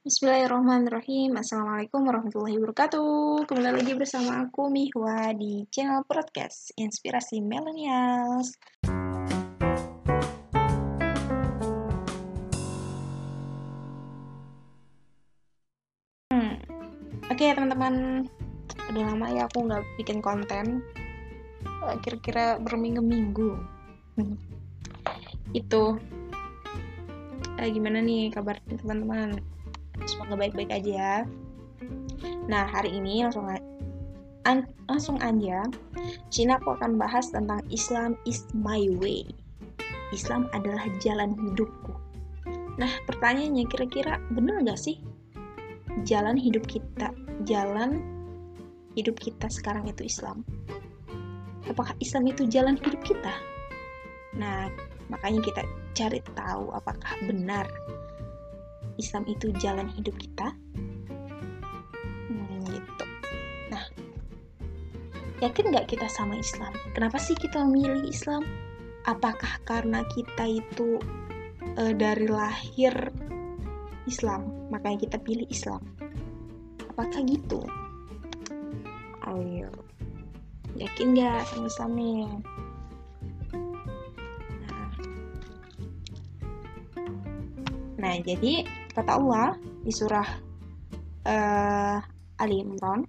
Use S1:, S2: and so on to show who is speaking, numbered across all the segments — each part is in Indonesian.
S1: Bismillahirrahmanirrahim. Assalamualaikum warahmatullahi wabarakatuh. Kembali lagi bersama aku Mihwa di channel podcast Inspirasi Millennials. Hmm. Oke okay, teman-teman, udah lama ya aku nggak bikin konten. Eh, kira-kira berminggu-minggu. Itu. Eh, gimana nih kabar teman-teman? Semoga baik-baik aja ya. Nah, hari ini langsung an langsung aja Cina aku akan bahas tentang Islam is my way. Islam adalah jalan hidupku. Nah, pertanyaannya kira-kira benar gak sih jalan hidup kita, jalan hidup kita sekarang itu Islam? Apakah Islam itu jalan hidup kita? Nah, makanya kita cari tahu apakah benar Islam itu jalan hidup kita? Hmm, gitu. Nah, yakin nggak kita sama Islam? Kenapa sih kita memilih Islam? Apakah karena kita itu e, dari lahir Islam, makanya kita pilih Islam? Apakah gitu? Ayo, yakin nggak sama Islamnya? Nah, nah jadi Kata Allah di surah uh, Ali Imran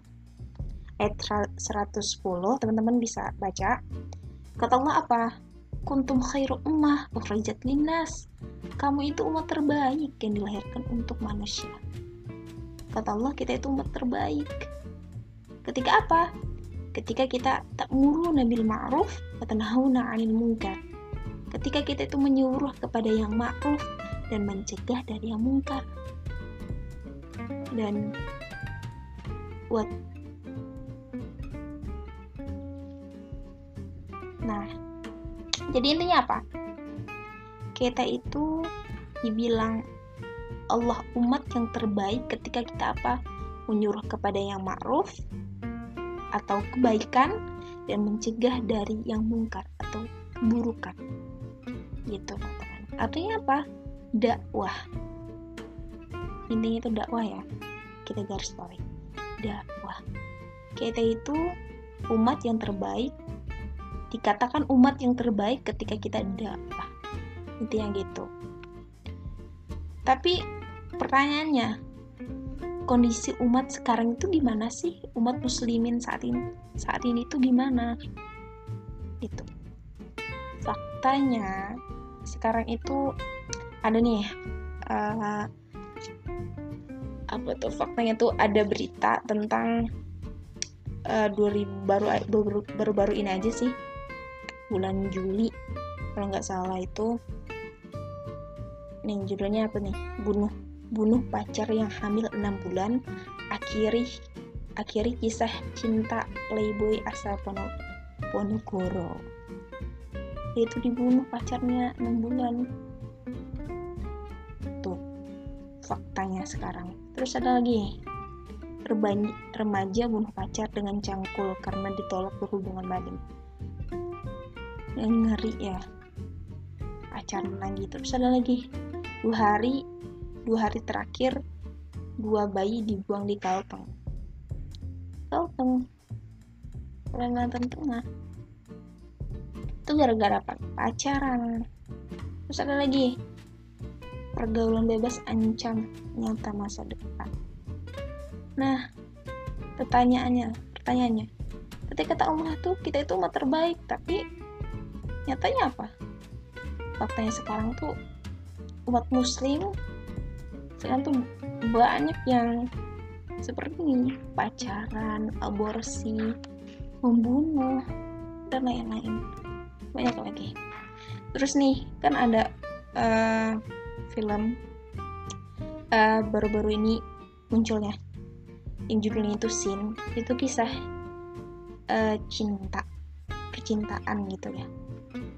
S1: ayat 110, teman-teman bisa baca. Kata Allah apa? Kuntum khairu ummah ukhrijat linnas. Kamu itu umat terbaik yang dilahirkan untuk manusia. Kata Allah kita itu umat terbaik. Ketika apa? Ketika kita tak muru nabil ma'ruf wa tanhauna 'anil munkar. Ketika kita itu menyuruh kepada yang ma'ruf dan mencegah dari yang mungkar. Dan buat Nah, jadi intinya apa? Kita itu dibilang Allah umat yang terbaik ketika kita apa? Menyuruh kepada yang ma'ruf atau kebaikan dan mencegah dari yang mungkar atau keburukan. Gitu, teman-teman. Artinya apa? Dakwah. Intinya itu dakwah ya. Kita garis bawahi. Dakwah. Kita itu umat yang terbaik. Dikatakan umat yang terbaik ketika kita dakwah. Intinya gitu. Tapi pertanyaannya kondisi umat sekarang itu gimana sih? Umat muslimin saat ini saat ini itu gimana? Itu faktanya sekarang itu ada nih uh, apa tuh faktanya tuh ada berita tentang uh, 2000 baru baru baru baru ini aja sih. Bulan Juli kalau nggak salah itu. Nih judulnya apa nih? Bunuh bunuh pacar yang hamil 6 bulan akhiri akhiri kisah cinta playboy asal Pono, Ponorogo itu dibunuh pacarnya 6 bulan sekarang. Terus ada lagi, remaja bunuh pacar dengan cangkul karena ditolak berhubungan badan. Yang ngeri ya, pacaran lagi. Terus ada lagi, dua hari, dua hari terakhir, dua bayi dibuang di Kalteng. Kalteng, Kalimantan Tengah. Itu gara-gara pacaran. Terus ada lagi, pergaulan bebas ancam nyata masa depan. Nah, pertanyaannya, pertanyaannya, ketika kata Allah tuh kita itu umat terbaik, tapi nyatanya apa? Faktanya sekarang tuh umat muslim sekarang tuh banyak yang seperti ini, pacaran, aborsi, membunuh, dan lain-lain. Banyak lagi. Terus nih, kan ada uh, film eh, baru-baru ini munculnya. Yang judulnya itu Sin. Itu kisah uh, cinta. Percintaan gitu ya.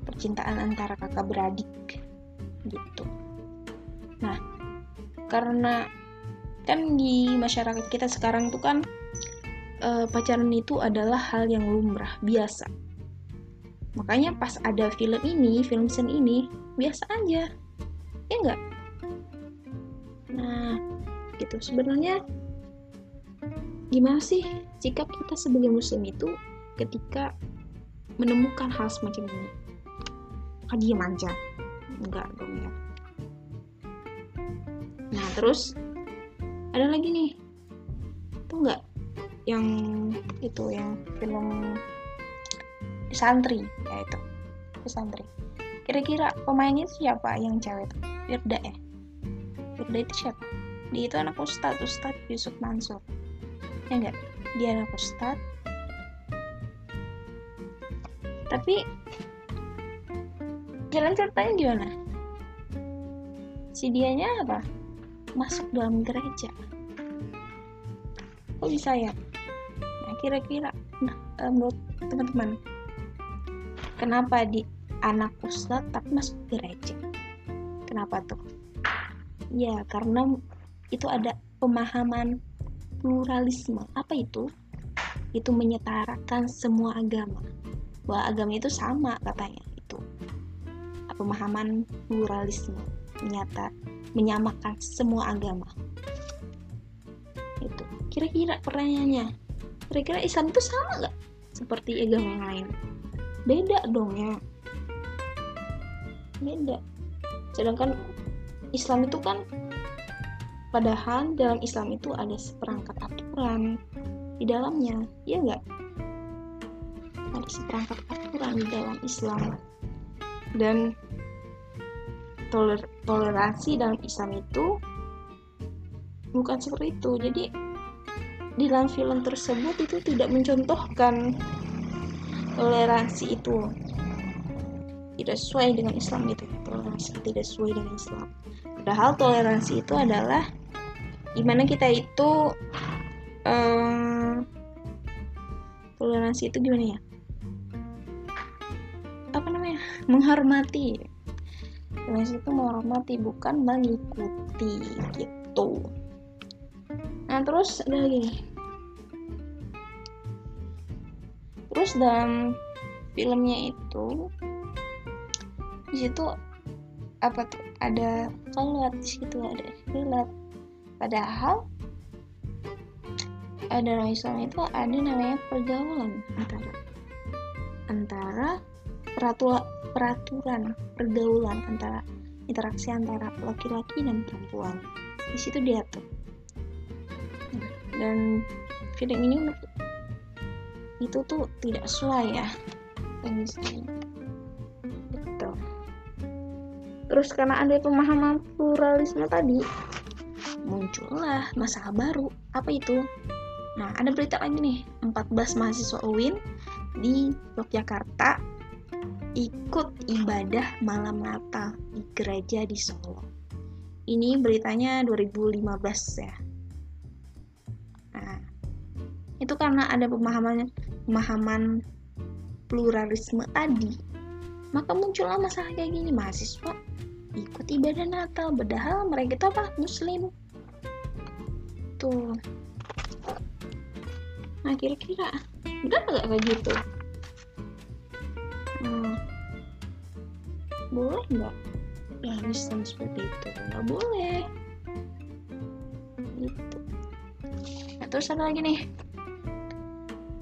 S1: Percintaan antara kakak beradik gitu. Nah karena kan di masyarakat kita sekarang tuh kan uh, pacaran itu adalah hal yang lumrah biasa. Makanya pas ada film ini film Sin ini biasa aja. Ya enggak nah gitu. Sebenarnya gimana sih sikap kita sebagai muslim itu ketika menemukan hal semacam ini? Kan dia manja enggak dong ya. Nah terus ada lagi nih. Tuh enggak yang itu yang film santri ya itu santri. Kira-kira pemainnya siapa yang cewek? Itu Firda ya Firda itu siapa? Dia itu anak ustadz ustadz Yusuf Mansur. Ya enggak dia anak ustadz. Tapi jalan ceritanya gimana? Si dianya apa? Masuk dalam gereja. Kok bisa ya? Nah kira-kira nah, menurut teman-teman kenapa di anak ustadz tapi masuk gereja? Kenapa tuh ya karena itu ada pemahaman pluralisme. Apa itu? Itu menyetarakan semua agama. Bahwa agama itu sama katanya itu. Pemahaman pluralisme menyata menyamakan semua agama. Itu kira-kira pertanyaannya. Kira-kira Islam itu sama nggak? Seperti agama yang lain. Beda dong ya. Beda. Sedangkan Islam itu kan padahal dalam Islam itu ada seperangkat aturan di dalamnya ya nggak? Ada seperangkat aturan di dalam Islam. Dan toler toleransi dalam Islam itu bukan seperti itu. Jadi di dalam film tersebut itu tidak mencontohkan toleransi itu tidak sesuai dengan Islam gitu toleransi tidak sesuai dengan Islam. Padahal toleransi itu adalah gimana kita itu um, toleransi itu gimana ya? Apa namanya? Menghormati. Toleransi itu menghormati bukan mengikuti gitu. Nah terus ada lagi nih. Terus dalam filmnya itu di situ apa tuh? Ada sholat di situ ada sholat padahal dalam Islam itu ada namanya pergaulan. Antara antara peraturan peraturan pergaulan antara interaksi antara laki-laki dan perempuan. Di situ diatur. Dan film ini itu tuh tidak sesuai ya terus karena ada pemahaman pluralisme tadi muncullah masalah baru apa itu Nah, ada berita lagi nih, 14 mahasiswa UIN di Yogyakarta ikut ibadah malam Natal di gereja di Solo. Ini beritanya 2015 ya. Nah, itu karena ada pemahaman pemahaman pluralisme tadi. Maka muncullah masalah kayak gini, mahasiswa ikut ibadah Natal, padahal mereka itu apa? Muslim. Tuh, nah kira-kira udah nggak kayak gitu? Hmm. boleh nggak? Ya Islam seperti itu. Nggak boleh. Gitu. Nah, terus ada lagi nih.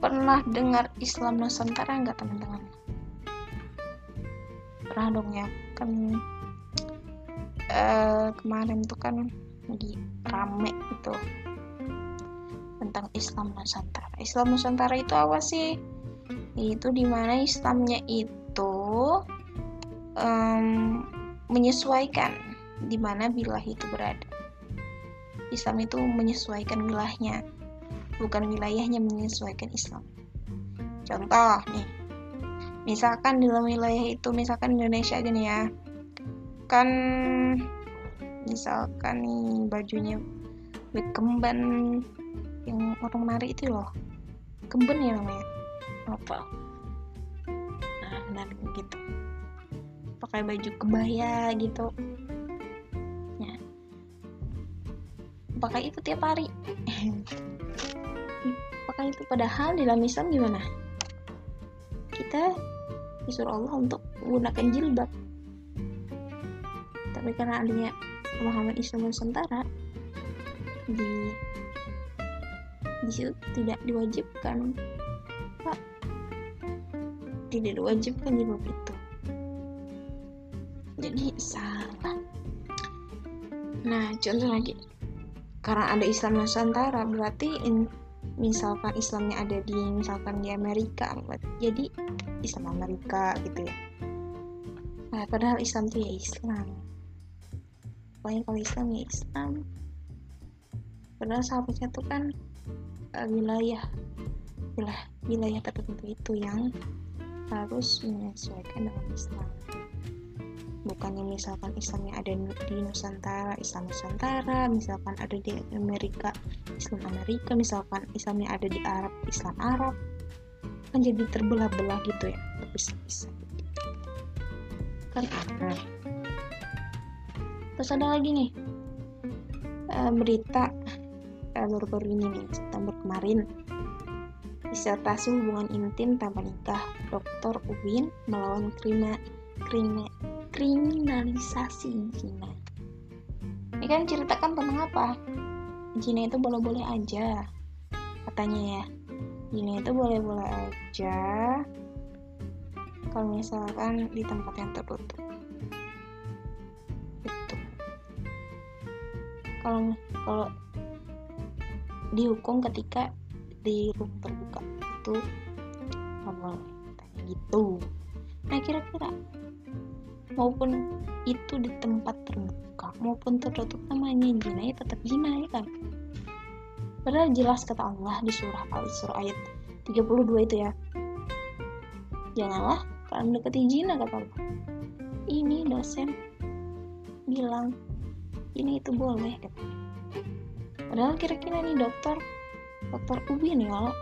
S1: Pernah dengar Islam Nusantara nggak teman-teman? Pernah dong ya. Kan uh, kemarin tuh kan lagi rame itu tentang Islam Nusantara. Islam Nusantara itu apa sih? Itu di mana Islamnya itu um, menyesuaikan di mana wilayah itu berada. Islam itu menyesuaikan wilayahnya, bukan wilayahnya menyesuaikan Islam. Contoh nih, misalkan dalam wilayah itu, misalkan Indonesia nih ya, kan misalkan nih bajunya berkembang yang orang menari itu loh. Kemben ya namanya. Apa nah dan gitu. Pakai baju kebaya gitu. Ya. Pakai itu tiap hari. Pakai itu padahal di dalam Islam gimana? Kita disuruh Allah untuk menggunakan jilbab tapi karena adanya pemahaman Islam Nusantara di di situ tidak diwajibkan pak. Tidak diwajibkan di bab itu. Jadi salah. Nah contoh lagi. Karena ada Islam Nusantara berarti in, misalkan Islamnya ada di misalkan di Amerika jadi Islam Amerika gitu ya. Nah, padahal Islam itu ya Islam pokoknya kalau Islam ya Islam. Padahal sahabatnya itu kan uh, wilayah wilayah wilayah tertentu itu yang harus menyesuaikan dengan Islam. Bukannya misalkan Islamnya ada di Nusantara Islam Nusantara misalkan ada di Amerika Islam Amerika misalkan Islamnya ada di Arab Islam Arab. Kan jadi terbelah-belah gitu ya terpisah-pisah. Kan aneh terus ada lagi nih. Uh, berita uh, baru-baru ini nih September kemarin. Disertasi hubungan intim tanpa nikah Dr. Uwin melawan krima, krima, kriminalisasi zina ini kan ceritakan tentang apa? Zina itu boleh-boleh aja katanya ya. Zina itu boleh-boleh aja. Kalau misalkan di tempat yang tertutup kalau kalau dihukum ketika di ruang terbuka itu nggak boleh gitu. Nah kira-kira maupun itu di tempat terbuka maupun tertutup namanya zina ya tetap zina ya kan? Padahal jelas kata Allah di surah Al-Isra ayat 32 itu ya janganlah kalian dekati zina kata Allah. Ini dosen bilang ini itu boleh. Padahal kira-kira nih dokter dokter UBI nih kalau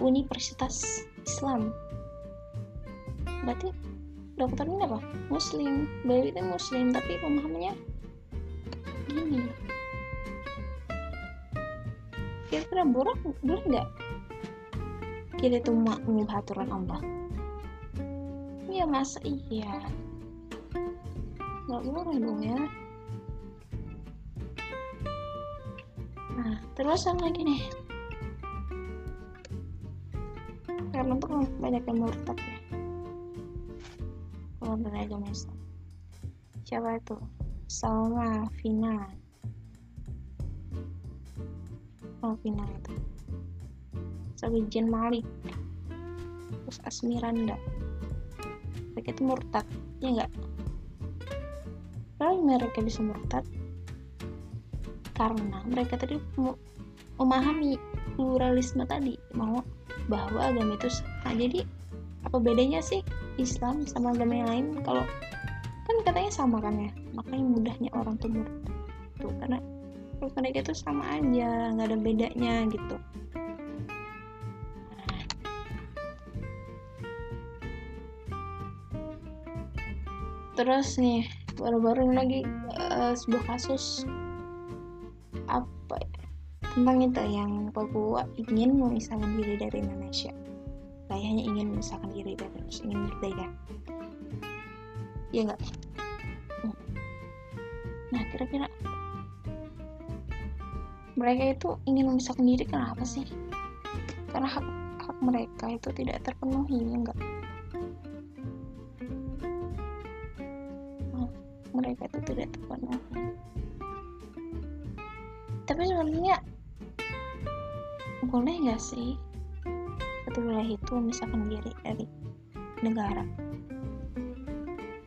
S1: Universitas Islam. Berarti dokter ini apa? Muslim. Bayi itu muslim tapi pemahamannya gini. Kira-kira boleh boleh nggak? Kita itu mengubah aturan Allah. Iya masa iya? Nggak boleh dong ya terus sama lagi nih. Karena tuh banyak yang murtad ya. Kalau beragama Islam siapa itu? Salma Vina. Oh Vina itu. Sabijan Malik. Terus Asmiranda. Mereka itu murtad ya enggak kalau mereka bisa murtad? Karena mereka tadi memahami pluralisme tadi mau bahwa agama itu nah, jadi apa bedanya sih Islam sama agama yang lain? Kalau kan katanya sama kan ya makanya mudahnya orang tuh tuh karena mereka itu sama aja nggak ada bedanya gitu. Terus nih baru-baru lagi uh, sebuah kasus tentang itu yang Papua ingin memisahkan diri dari Indonesia ayahnya ingin memisahkan diri dari Indonesia ingin merdeka. Ya enggak nah kira-kira mereka itu ingin memisahkan diri kenapa sih? Karena hak hak mereka itu tidak terpenuhi ya enggak mereka itu tidak terpenuhi. Tapi sebenarnya boleh nggak sih? Satu wilayah itu memisahkan diri dari negara.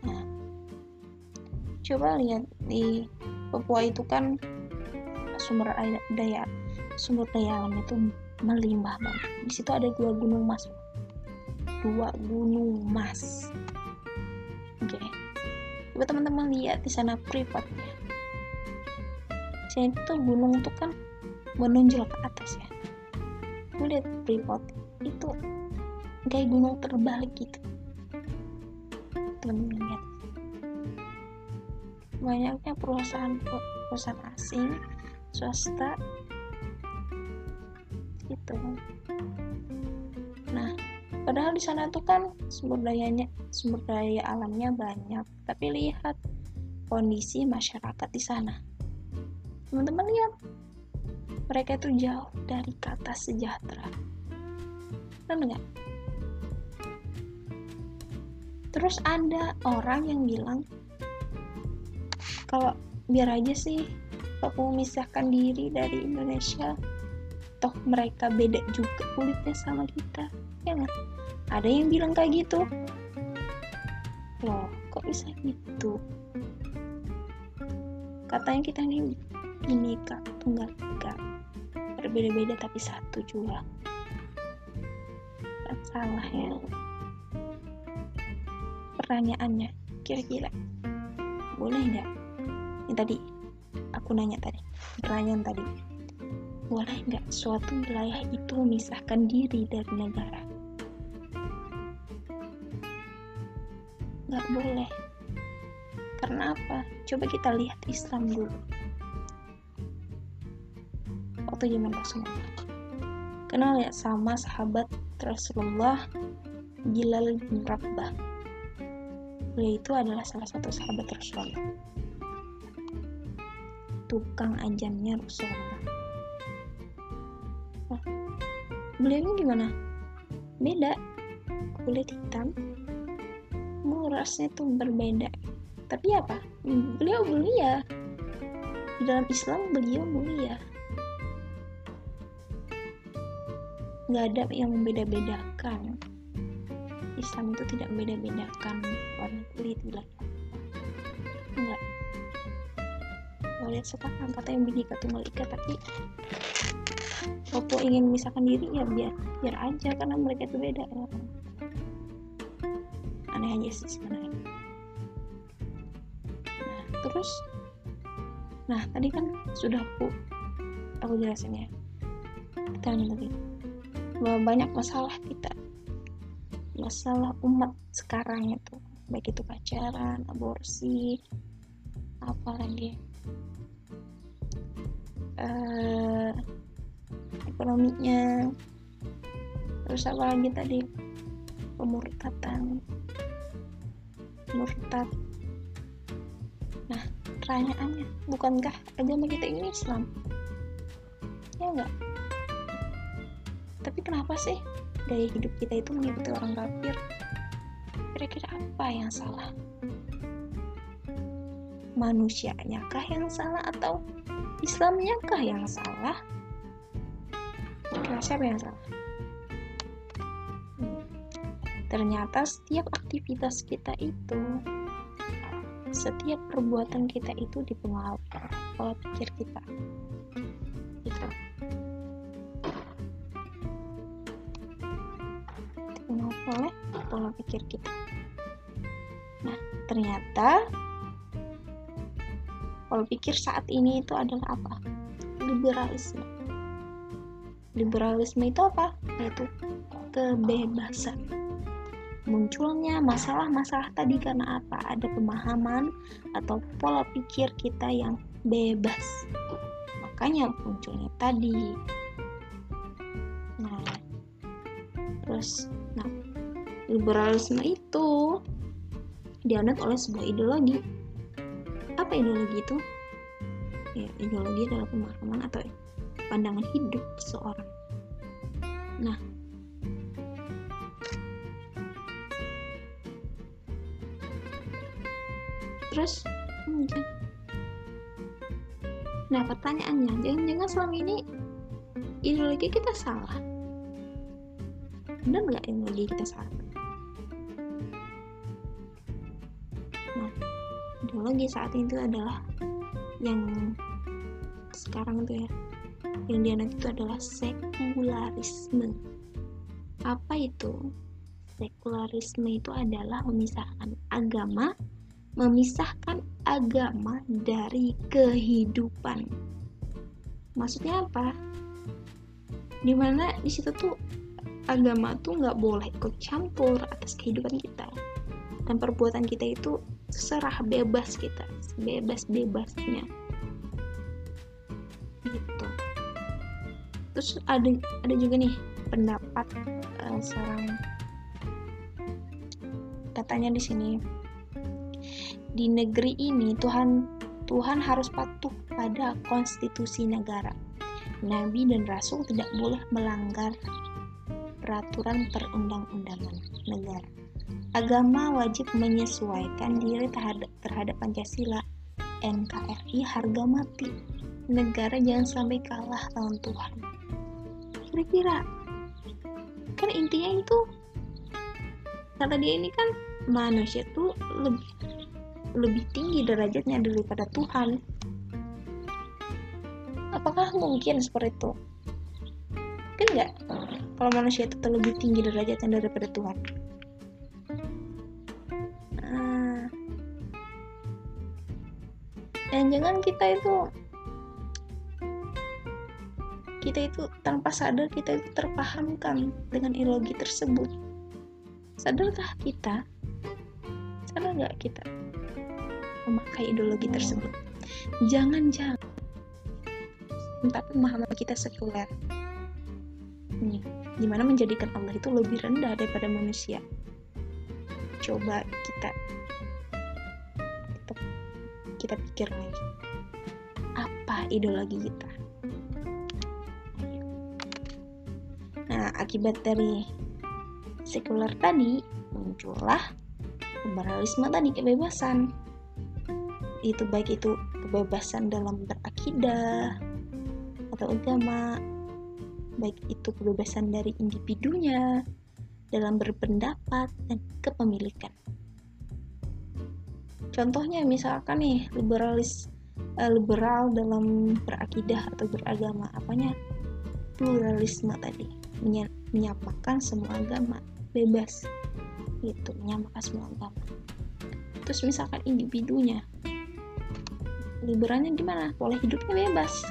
S1: Nah coba lihat di Papua itu kan sumber daya sumber daya alam itu melimpah banget. Di situ ada dua gunung mas dua gunung mas. Oke okay. coba teman-teman lihat di sana privat ya sini tuh gunung tuh kan menonjol ke atas lihat privat itu kayak gunung terbalik gitu. Teman-teman lihat. Banyaknya perusahaan perusahaan asing swasta gitu. Nah padahal di sana tuh kan sumber dayanya sumber daya alamnya banyak. Tapi lihat kondisi masyarakat di sana. Teman-teman lihat mereka itu jauh dari kata sejahtera. Kan enggak terus ada orang yang bilang kalau biar aja sih Papua memisahkan diri dari Indonesia toh mereka beda juga kulitnya sama kita. Ya nggak? Ada yang bilang kayak gitu. Loh kok bisa gitu? Katanya kita ini ini kak. Tunggal ika berbeda-beda tapi satu juga. Salah ya. Pertanyaannya kira-kira boleh nggak? Ini tadi aku nanya tadi pertanyaan tadi. Boleh nggak suatu wilayah itu memisahkan diri dari negara? Nggak boleh. Karena apa? Coba kita lihat Islam dulu waktu zaman Rasulullah. Kenal ya sama sahabat Rasulullah Bilal bin Rabah. Beliau itu adalah salah satu sahabat Rasulullah. Tukang ajannya Rasulullah. Oh, beliau ini gimana? Beda. Kulit hitam. Murasnya tuh berbeda. Tapi apa? Beliau mulia. Di dalam Islam beliau mulia nggak ada yang membeda-bedakan. Islam itu tidak membeda-bedakan warna kulit wilayah enggak. Kalau lihat sekarang katanya binika tunggal ika tapi Papua ingin memisahkan diri ya biar biar aja karena mereka itu beda. Ya. aneh aja sih sebenarnya. Nah terus? Nah tadi kan sudah aku aku jelasin ya. Kita tadi bahwa banyak masalah kita. Masalah umat sekarang itu. Baik itu pacaran aborsi apa lagi uh, ekonominya. Terus apa lagi tadi? Pemurtatan. Murtad. Nah pertanyaannya bukankah agama kita ini Islam? Ya enggak kenapa sih gaya hidup kita itu mengikuti orang kafir? Kira-kira apa yang salah? Manusianya kah yang salah atau Islamnya kah yang salah? Kira siapa yang salah? Hmm. ternyata setiap aktivitas kita itu setiap perbuatan kita itu dipengaruhi pola pikir kita pola pikir kita. Nah, ternyata pola pikir saat ini itu adalah apa? Liberalisme. Liberalisme itu apa? Yaitu kebebasan. Munculnya masalah-masalah tadi karena apa? Ada pemahaman atau pola pikir kita yang bebas. Makanya munculnya tadi. Nah, terus liberalisme itu dianut oleh sebuah ideologi. Apa ideologi itu? Ya, ideologi adalah pemahaman atau pandangan hidup seseorang. Nah, terus hmm, nah pertanyaannya jangan-jangan selama ini ideologi kita salah benar nggak ideologi kita salah ideologi saat itu adalah yang sekarang itu ya. Yang dianut itu adalah sekularisme. Apa itu? Sekularisme itu adalah memisahkan agama memisahkan agama dari kehidupan. Maksudnya apa? Di mana di situ tuh agama tuh nggak boleh ikut campur atas kehidupan kita. Dan perbuatan kita itu serah bebas kita bebas bebasnya. Gitu. Terus ada ada juga nih pendapat uh, seorang katanya di sini di negeri ini Tuhan Tuhan harus patuh pada konstitusi negara. Nabi dan rasul tidak boleh melanggar peraturan perundang-undangan negara. Agama wajib menyesuaikan diri terhadap, terhadap Pancasila, NKRI harga mati. Negara jangan sampai kalah lawan Tuhan. Kira-kira kan intinya itu kata dia ini kan manusia tuh lebih lebih tinggi derajatnya daripada Tuhan. Apakah mungkin seperti itu? Kan enggak kalau manusia itu lebih tinggi derajatnya daripada Tuhan dan jangan kita itu kita itu tanpa sadar kita itu terpahamkan dengan ideologi tersebut. Sadarkah kita? Sadar nggak kita memakai ideologi tersebut? Jangan jangan tapi pemahaman kita sekuler. Nih di mana menjadikan Allah itu lebih rendah daripada manusia? Coba kita kita, kita pikir lagi. Apa ideologi kita? Akibat dari sekuler tadi muncullah liberalisme tadi kebebasan. Itu baik itu kebebasan dalam berakidah atau agama baik itu kebebasan dari individunya dalam berpendapat dan kepemilikan contohnya misalkan nih liberalis uh, liberal dalam berakidah atau beragama apanya? Pluralisme tadi. Menyamakan semua agama. Bebas. Gitu menyamakan semua agama. Terus misalkan individunya. Liberalnya gimana? Boleh hidupnya bebas.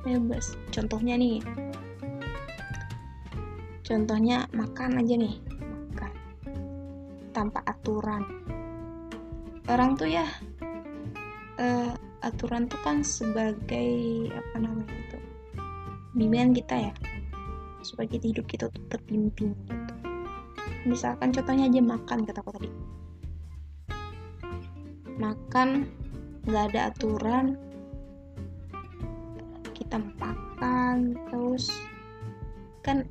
S1: Bebas. Contohnya nih. Contohnya makan aja nih. Makan. Tanpa aturan orang tuh ya uh, aturan tuh kan sebagai apa namanya itu bimbingan kita ya. Kita hidup kita tuh terpimpin gitu. Misalkan contohnya aja makan kata aku tadi. Makan nggak ada aturan. Kita makan terus kan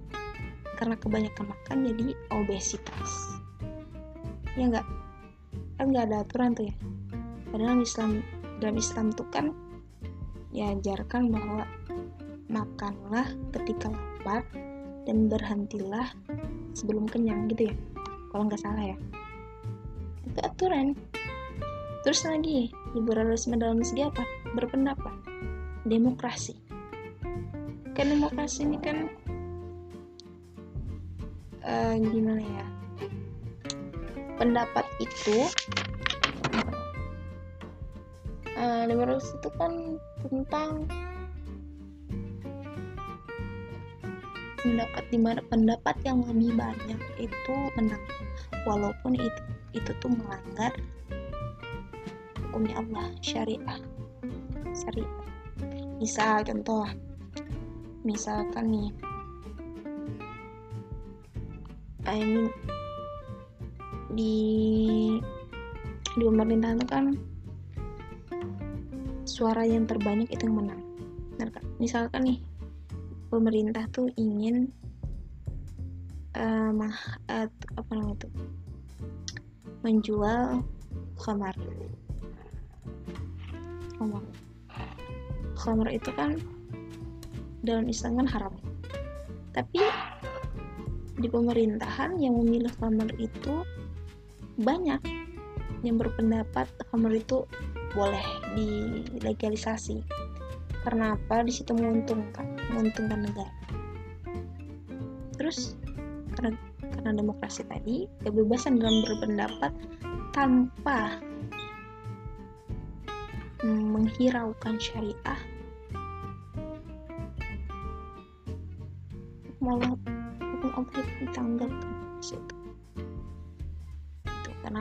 S1: karena kebanyakan makan jadi obesitas. Ya nggak kan nggak ada aturan tuh ya. Padahal Islam dalam Islam tuh kan diajarkan bahwa makanlah ketika lapar dan berhentilah sebelum kenyang gitu ya kalau nggak salah ya. Itu aturan. Terus lagi liberalisme dalam segi apa? Berpendapat. Demokrasi. Kan demokrasi ini kan uh, gimana ya pendapat itu uh, liberalisme itu kan tentang pendapat di mana pendapat yang lebih banyak itu menang. Walaupun itu itu tuh melanggar hukumnya Allah syariah. Syariah. Misal contoh. Misalkan nih. I mean di di pemerintahan itu kan suara yang terbanyak itu yang menang. Misalkan nih pemerintah tuh ingin uh, mah, uh, apa namanya itu menjual khamar. Khamar. Khamar itu kan dalam Islam kan haram. Tapi di pemerintahan yang memilih khamar itu banyak yang berpendapat khamar itu boleh dilegalisasi. Karena apa? Di situ menguntungkan menguntungkan negara. Terus karena karena demokrasi tadi kebebasan dalam berpendapat tanpa menghiraukan syariah malah hukum Allah ditanggalkan situ. itu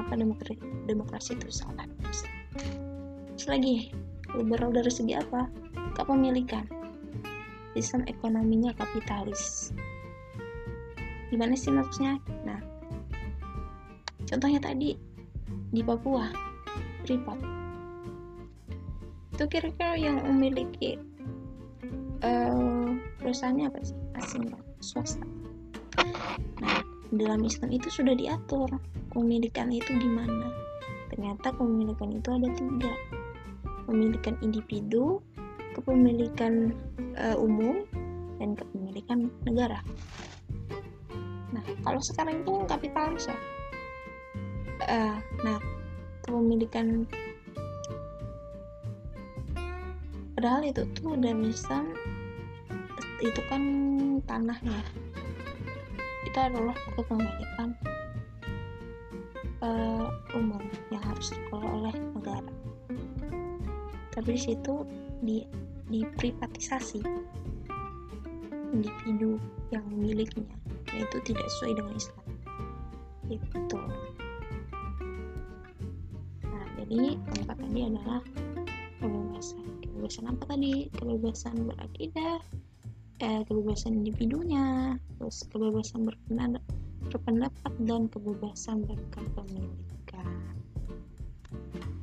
S1: kenapa demokrasi demokrasi itu salah terus lagi liberal dari segi apa? Kepemilikan. Sistem ekonominya kapitalis. Gimana sih maksudnya? Nah contohnya tadi di Papua Freeport. Itu kira-kira yang memiliki uh, perusahaannya apa sih? Asing swasta. Nah dalam Islam itu sudah diatur pemilikan itu gimana ternyata pemilikan itu ada tiga. Pemilikan individu kepemilikan uh, umum dan kepemilikan negara. Nah kalau sekarang itu kapitalis ya? Uh, nah kepemilikan padahal itu tuh udah bisa itu kan tanahnya. Itu adalah kepemilikan uh, umum yang harus dikelola oleh negara. Tapi di situ di diprivatisasi individu yang miliknya itu tidak sesuai dengan Islam. Itu nah jadi tempat tadi adalah kebebasan kebebasan apa tadi? Kebebasan berakidah eh, kebebasan individunya terus kebebasan berpendapat berpendapat dan kebebasan berkepemilikan.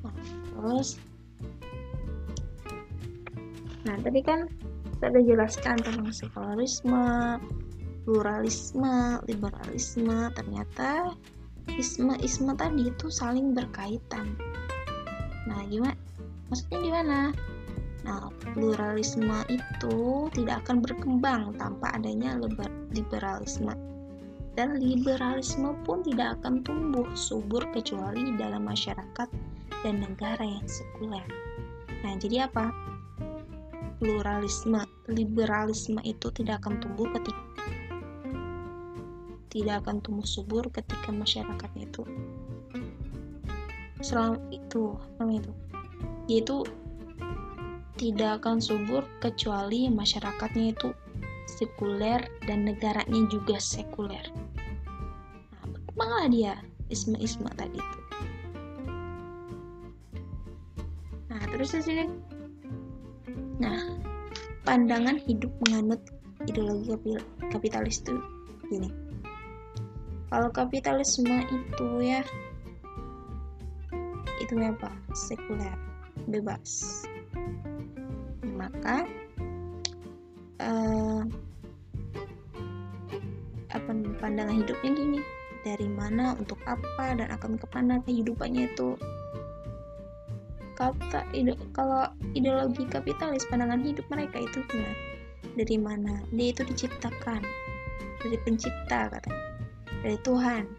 S1: Nah terus? Nah tadi kan kita udah jelaskan tentang sekularisme pluralisme liberalisme. Ternyata isme isme tadi itu saling berkaitan. Nah gimana? Maksudnya gimana? Nah pluralisme itu tidak akan berkembang tanpa adanya liberalisme dan liberalisme pun tidak akan tumbuh subur kecuali dalam masyarakat dan negara yang sekuler. Nah, jadi apa? Pluralisme, liberalisme itu tidak akan tumbuh ketika tidak akan tumbuh subur ketika masyarakatnya itu selama itu namanya itu yaitu tidak akan subur kecuali masyarakatnya itu sekuler dan negaranya juga sekuler berkembanglah dia isma-isma tadi. Itu nah terus sih nah pandangan hidup menganut ideologi kapitalis itu gini. Kalau kapitalisme itu ya itu apa? Sekuler bebas. Maka uh, apa pandangan hidupnya gini dari mana untuk apa dan akan ke mana kehidupannya itu. Kata ide, kalau ideologi kapitalis pandangan hidup mereka itu gimana? Dari mana? Dia itu diciptakan. Dari pencipta katanya dari Tuhan.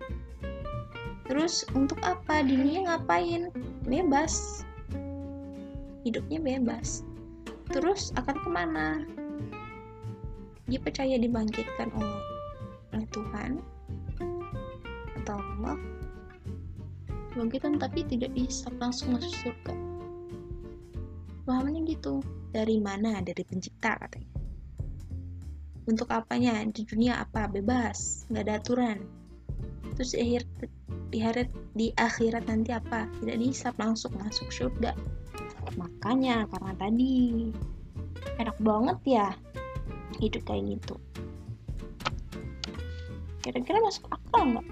S1: Terus untuk apa? Dirinya ngapain? Bebas. Hidupnya bebas. Terus akan ke mana? Dia percaya dibangkitkan oleh, Tuhan Allah kebangkitan tapi tidak bisa langsung masuk surga. Pahamnya gitu. Dari mana? Dari pencipta katanya. Untuk apanya? Di dunia apa? Bebas. Nggak ada aturan. Terus di akhir di akhirat di akhirat nanti apa? Tidak bisa langsung masuk surga. Makanya karena tadi enak banget ya hidup kayak gitu. Kira-kira masuk akal nggak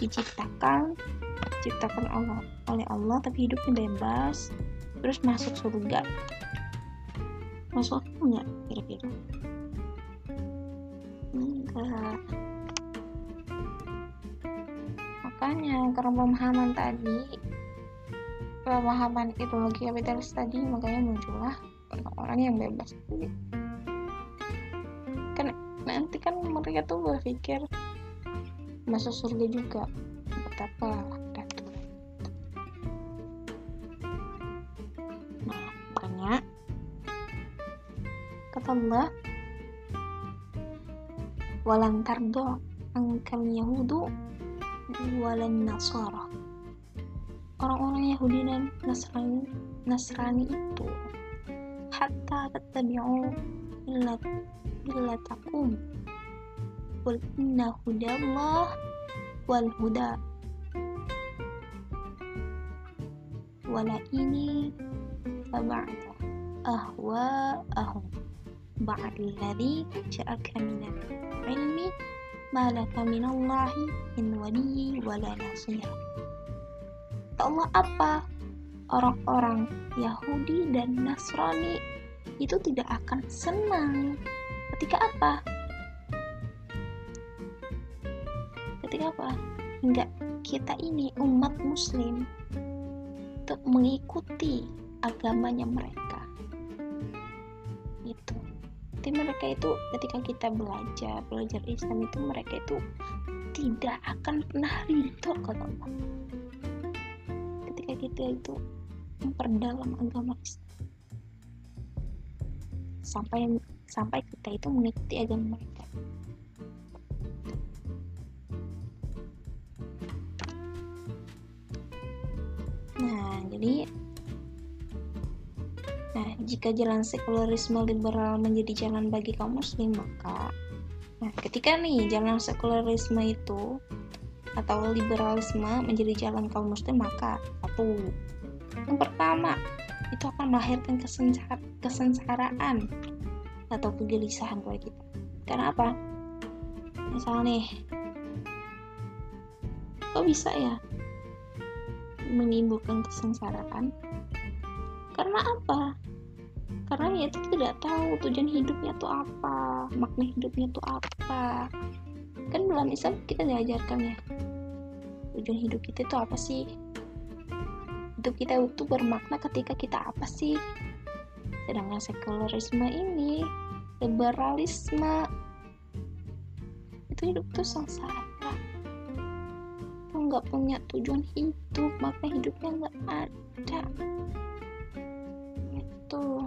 S1: diciptakan diciptakan Allah oleh Allah tapi hidupnya bebas terus masuk surga. Masuk akal nggak kira-kira? Enggak makanya karena pemahaman tadi pemahaman ideologi kapitalis tadi makanya muncullah orang-orang yang bebas. Kan nanti kan mereka tuh berpikir masuk surga juga. Betapa datu nah makanya kata Allah walan tardo angkal yahudu walan nasara. Orang-orang Yahudi dan Nasrani Nasrani itu hatta tattabi'u millat millatakum Qul inna hudallah wal huda. Wala ini taba'ta ahwa'ahum. Ba'dalladhi ja'aka minal ilmi ma laka minallahi min waliyyi wala nasir. Allah apa? Orang-orang Yahudi dan Nasrani itu tidak akan senang? Ketika apa ketika apa? Enggak kita ini umat muslim untuk mengikuti agamanya mereka. Itu jadi mereka itu ketika kita belajar belajar Islam itu mereka itu tidak akan pernah ridho kata Allah ketika kita itu memperdalam agama Islam. Sampai sampai kita itu mengikuti agama mereka nah jadi nah jika jalan sekularisme liberal menjadi jalan bagi kaum muslim maka nah ketika nih jalan sekularisme itu atau liberalisme menjadi jalan kaum muslim maka satu yang pertama itu akan melahirkan kesengsar kesengsaraan atau kegelisahan buat kita. Karena apa? Misalnya nih kok bisa ya menimbulkan kesengsaraan? Karena apa? Karena ya itu tidak tahu tujuan hidupnya tuh apa makna hidupnya tuh apa. Kan dalam Islam kita diajarkan ya tujuan hidup kita itu apa sih? Hidup kita itu bermakna ketika kita apa sih? Sedangkan sekularisme ini liberalisme itu hidup tuh sengsara nggak punya tujuan hidup maka hidupnya nggak ada. Itu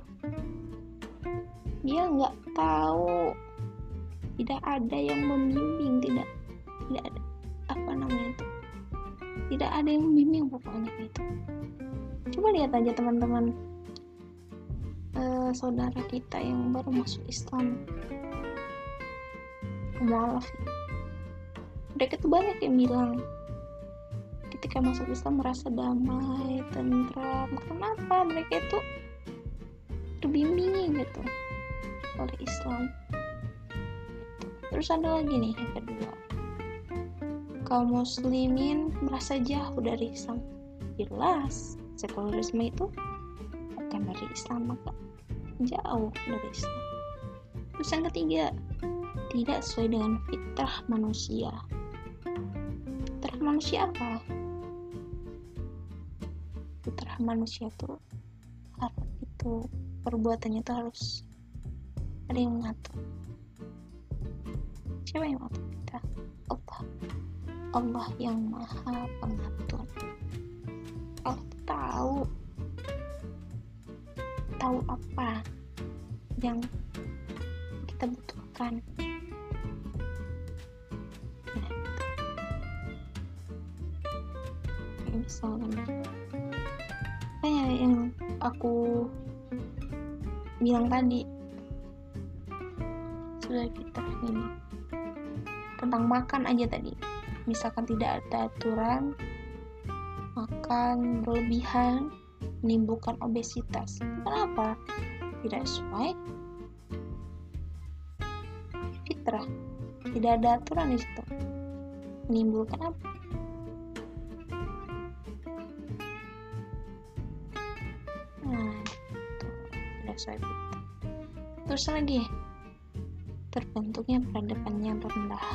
S1: dia nggak tahu. Tidak ada yang membimbing tidak tidak ada apa namanya itu? Tidak ada yang membimbing pokoknya itu. Coba lihat aja teman-teman uh, saudara kita yang baru masuk Islam. Mualaf. Mereka tuh banyak yang bilang ketika masuk Islam merasa damai tentram. Kenapa mereka itu terbimbing gitu oleh Islam? Terus ada lagi nih yang kedua. Kaum muslimin merasa jauh dari Islam. Jelas sekularisme itu bukan dari Islam maka jauh dari Islam. Terus yang ketiga tidak sesuai dengan fitrah manusia. Manusia apa fitrah manusia tuh harus itu perbuatannya tuh harus ada yang mengatur. Siapa yang mengatur kita Allah. Allah yang maha pengatur. Allah tahu. Tahu apa yang bilang tadi. Sudah kita ini. Tentang makan aja tadi. Misalkan tidak ada aturan makan berlebihan menimbulkan obesitas. Kenapa? Tidak sesuai. Fitrah. Tidak ada aturan di situ. Menimbulkan apa sesuai fitrah terus lagi terbentuknya peradaban yang rendah.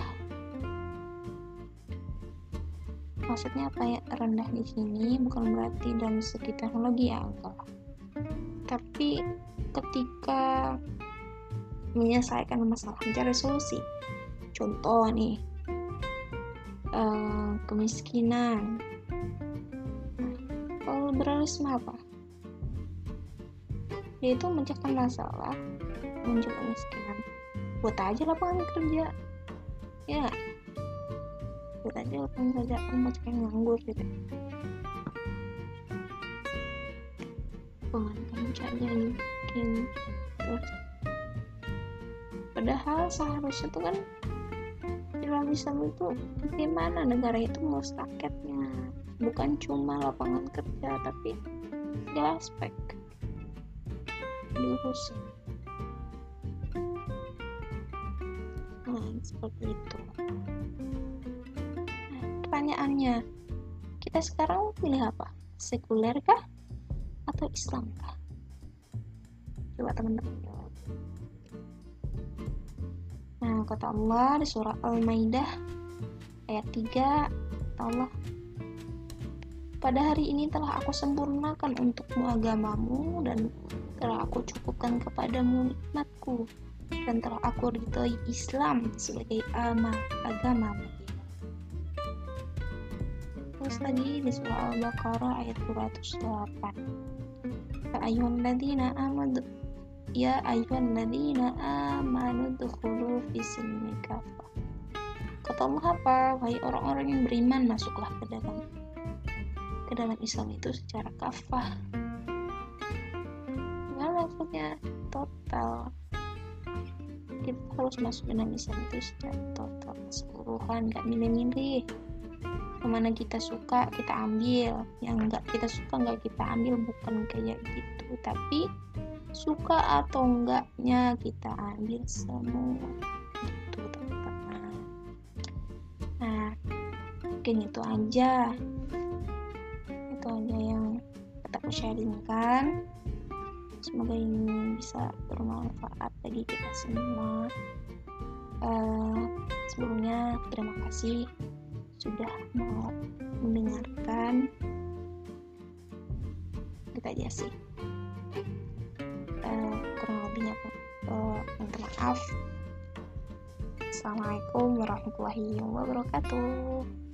S1: Maksudnya apa ya? Rendah di sini bukan berarti dalam segi teknologi ya enggak. Tapi ketika menyelesaikan masalah mencari solusi. Contoh nih uh, kemiskinan. Nah, liberalisme apa yaitu mencegah masalah muncul kemiskinan. Buat aja lapangan kerja. Ya buat aja lapangan kerja mau cek nganggur gitu. Pengen kerjanya bikin terus. Padahal seharusnya tuh kan dalam Islam itu bagaimana negara itu ngurus rakyatnya? Bukan cuma lapangan kerja tapi segala aspek diurusin nah seperti itu. Nah, pertanyaannya kita sekarang pilih apa? Sekuler kah? Atau Islam kah? Coba teman-teman. Nah kata Allah di surah Al-Maidah ayat 3 Allah pada hari ini telah aku sempurnakan untukmu agamamu dan telah aku cukupkan kepadamu nikmatku dan telah aku ridhoi Islam sebagai ama agama Terus lagi di surah Al-Baqarah ayat 208. Ya ayuhan ladina amadu Ya ayuhan ladina amanu dukhulu fi silmi kafah. Kata Allah apa? Wahai orang-orang yang beriman masuklah ke dalam ke dalam Islam itu secara kafah. Maksudnya total? Kita harus masuk ke dalam Islam itu secara total keseluruhan, gak milih-milih. Ke mana kita suka kita ambil. Yang enggak kita suka enggak kita ambil. Bukan kayak gitu. Tapi suka atau enggaknya kita ambil semua. Itu teman-teman. Nah mungkin itu aja. Itu aja yang aku sharingkan semoga ini bisa bermanfaat bagi kita semua. Uh, sebelumnya terima kasih sudah mau mendengarkan. Kita aja sih. Uh, kurang lebihnya uh, maaf. Assalamualaikum warahmatullahi wabarakatuh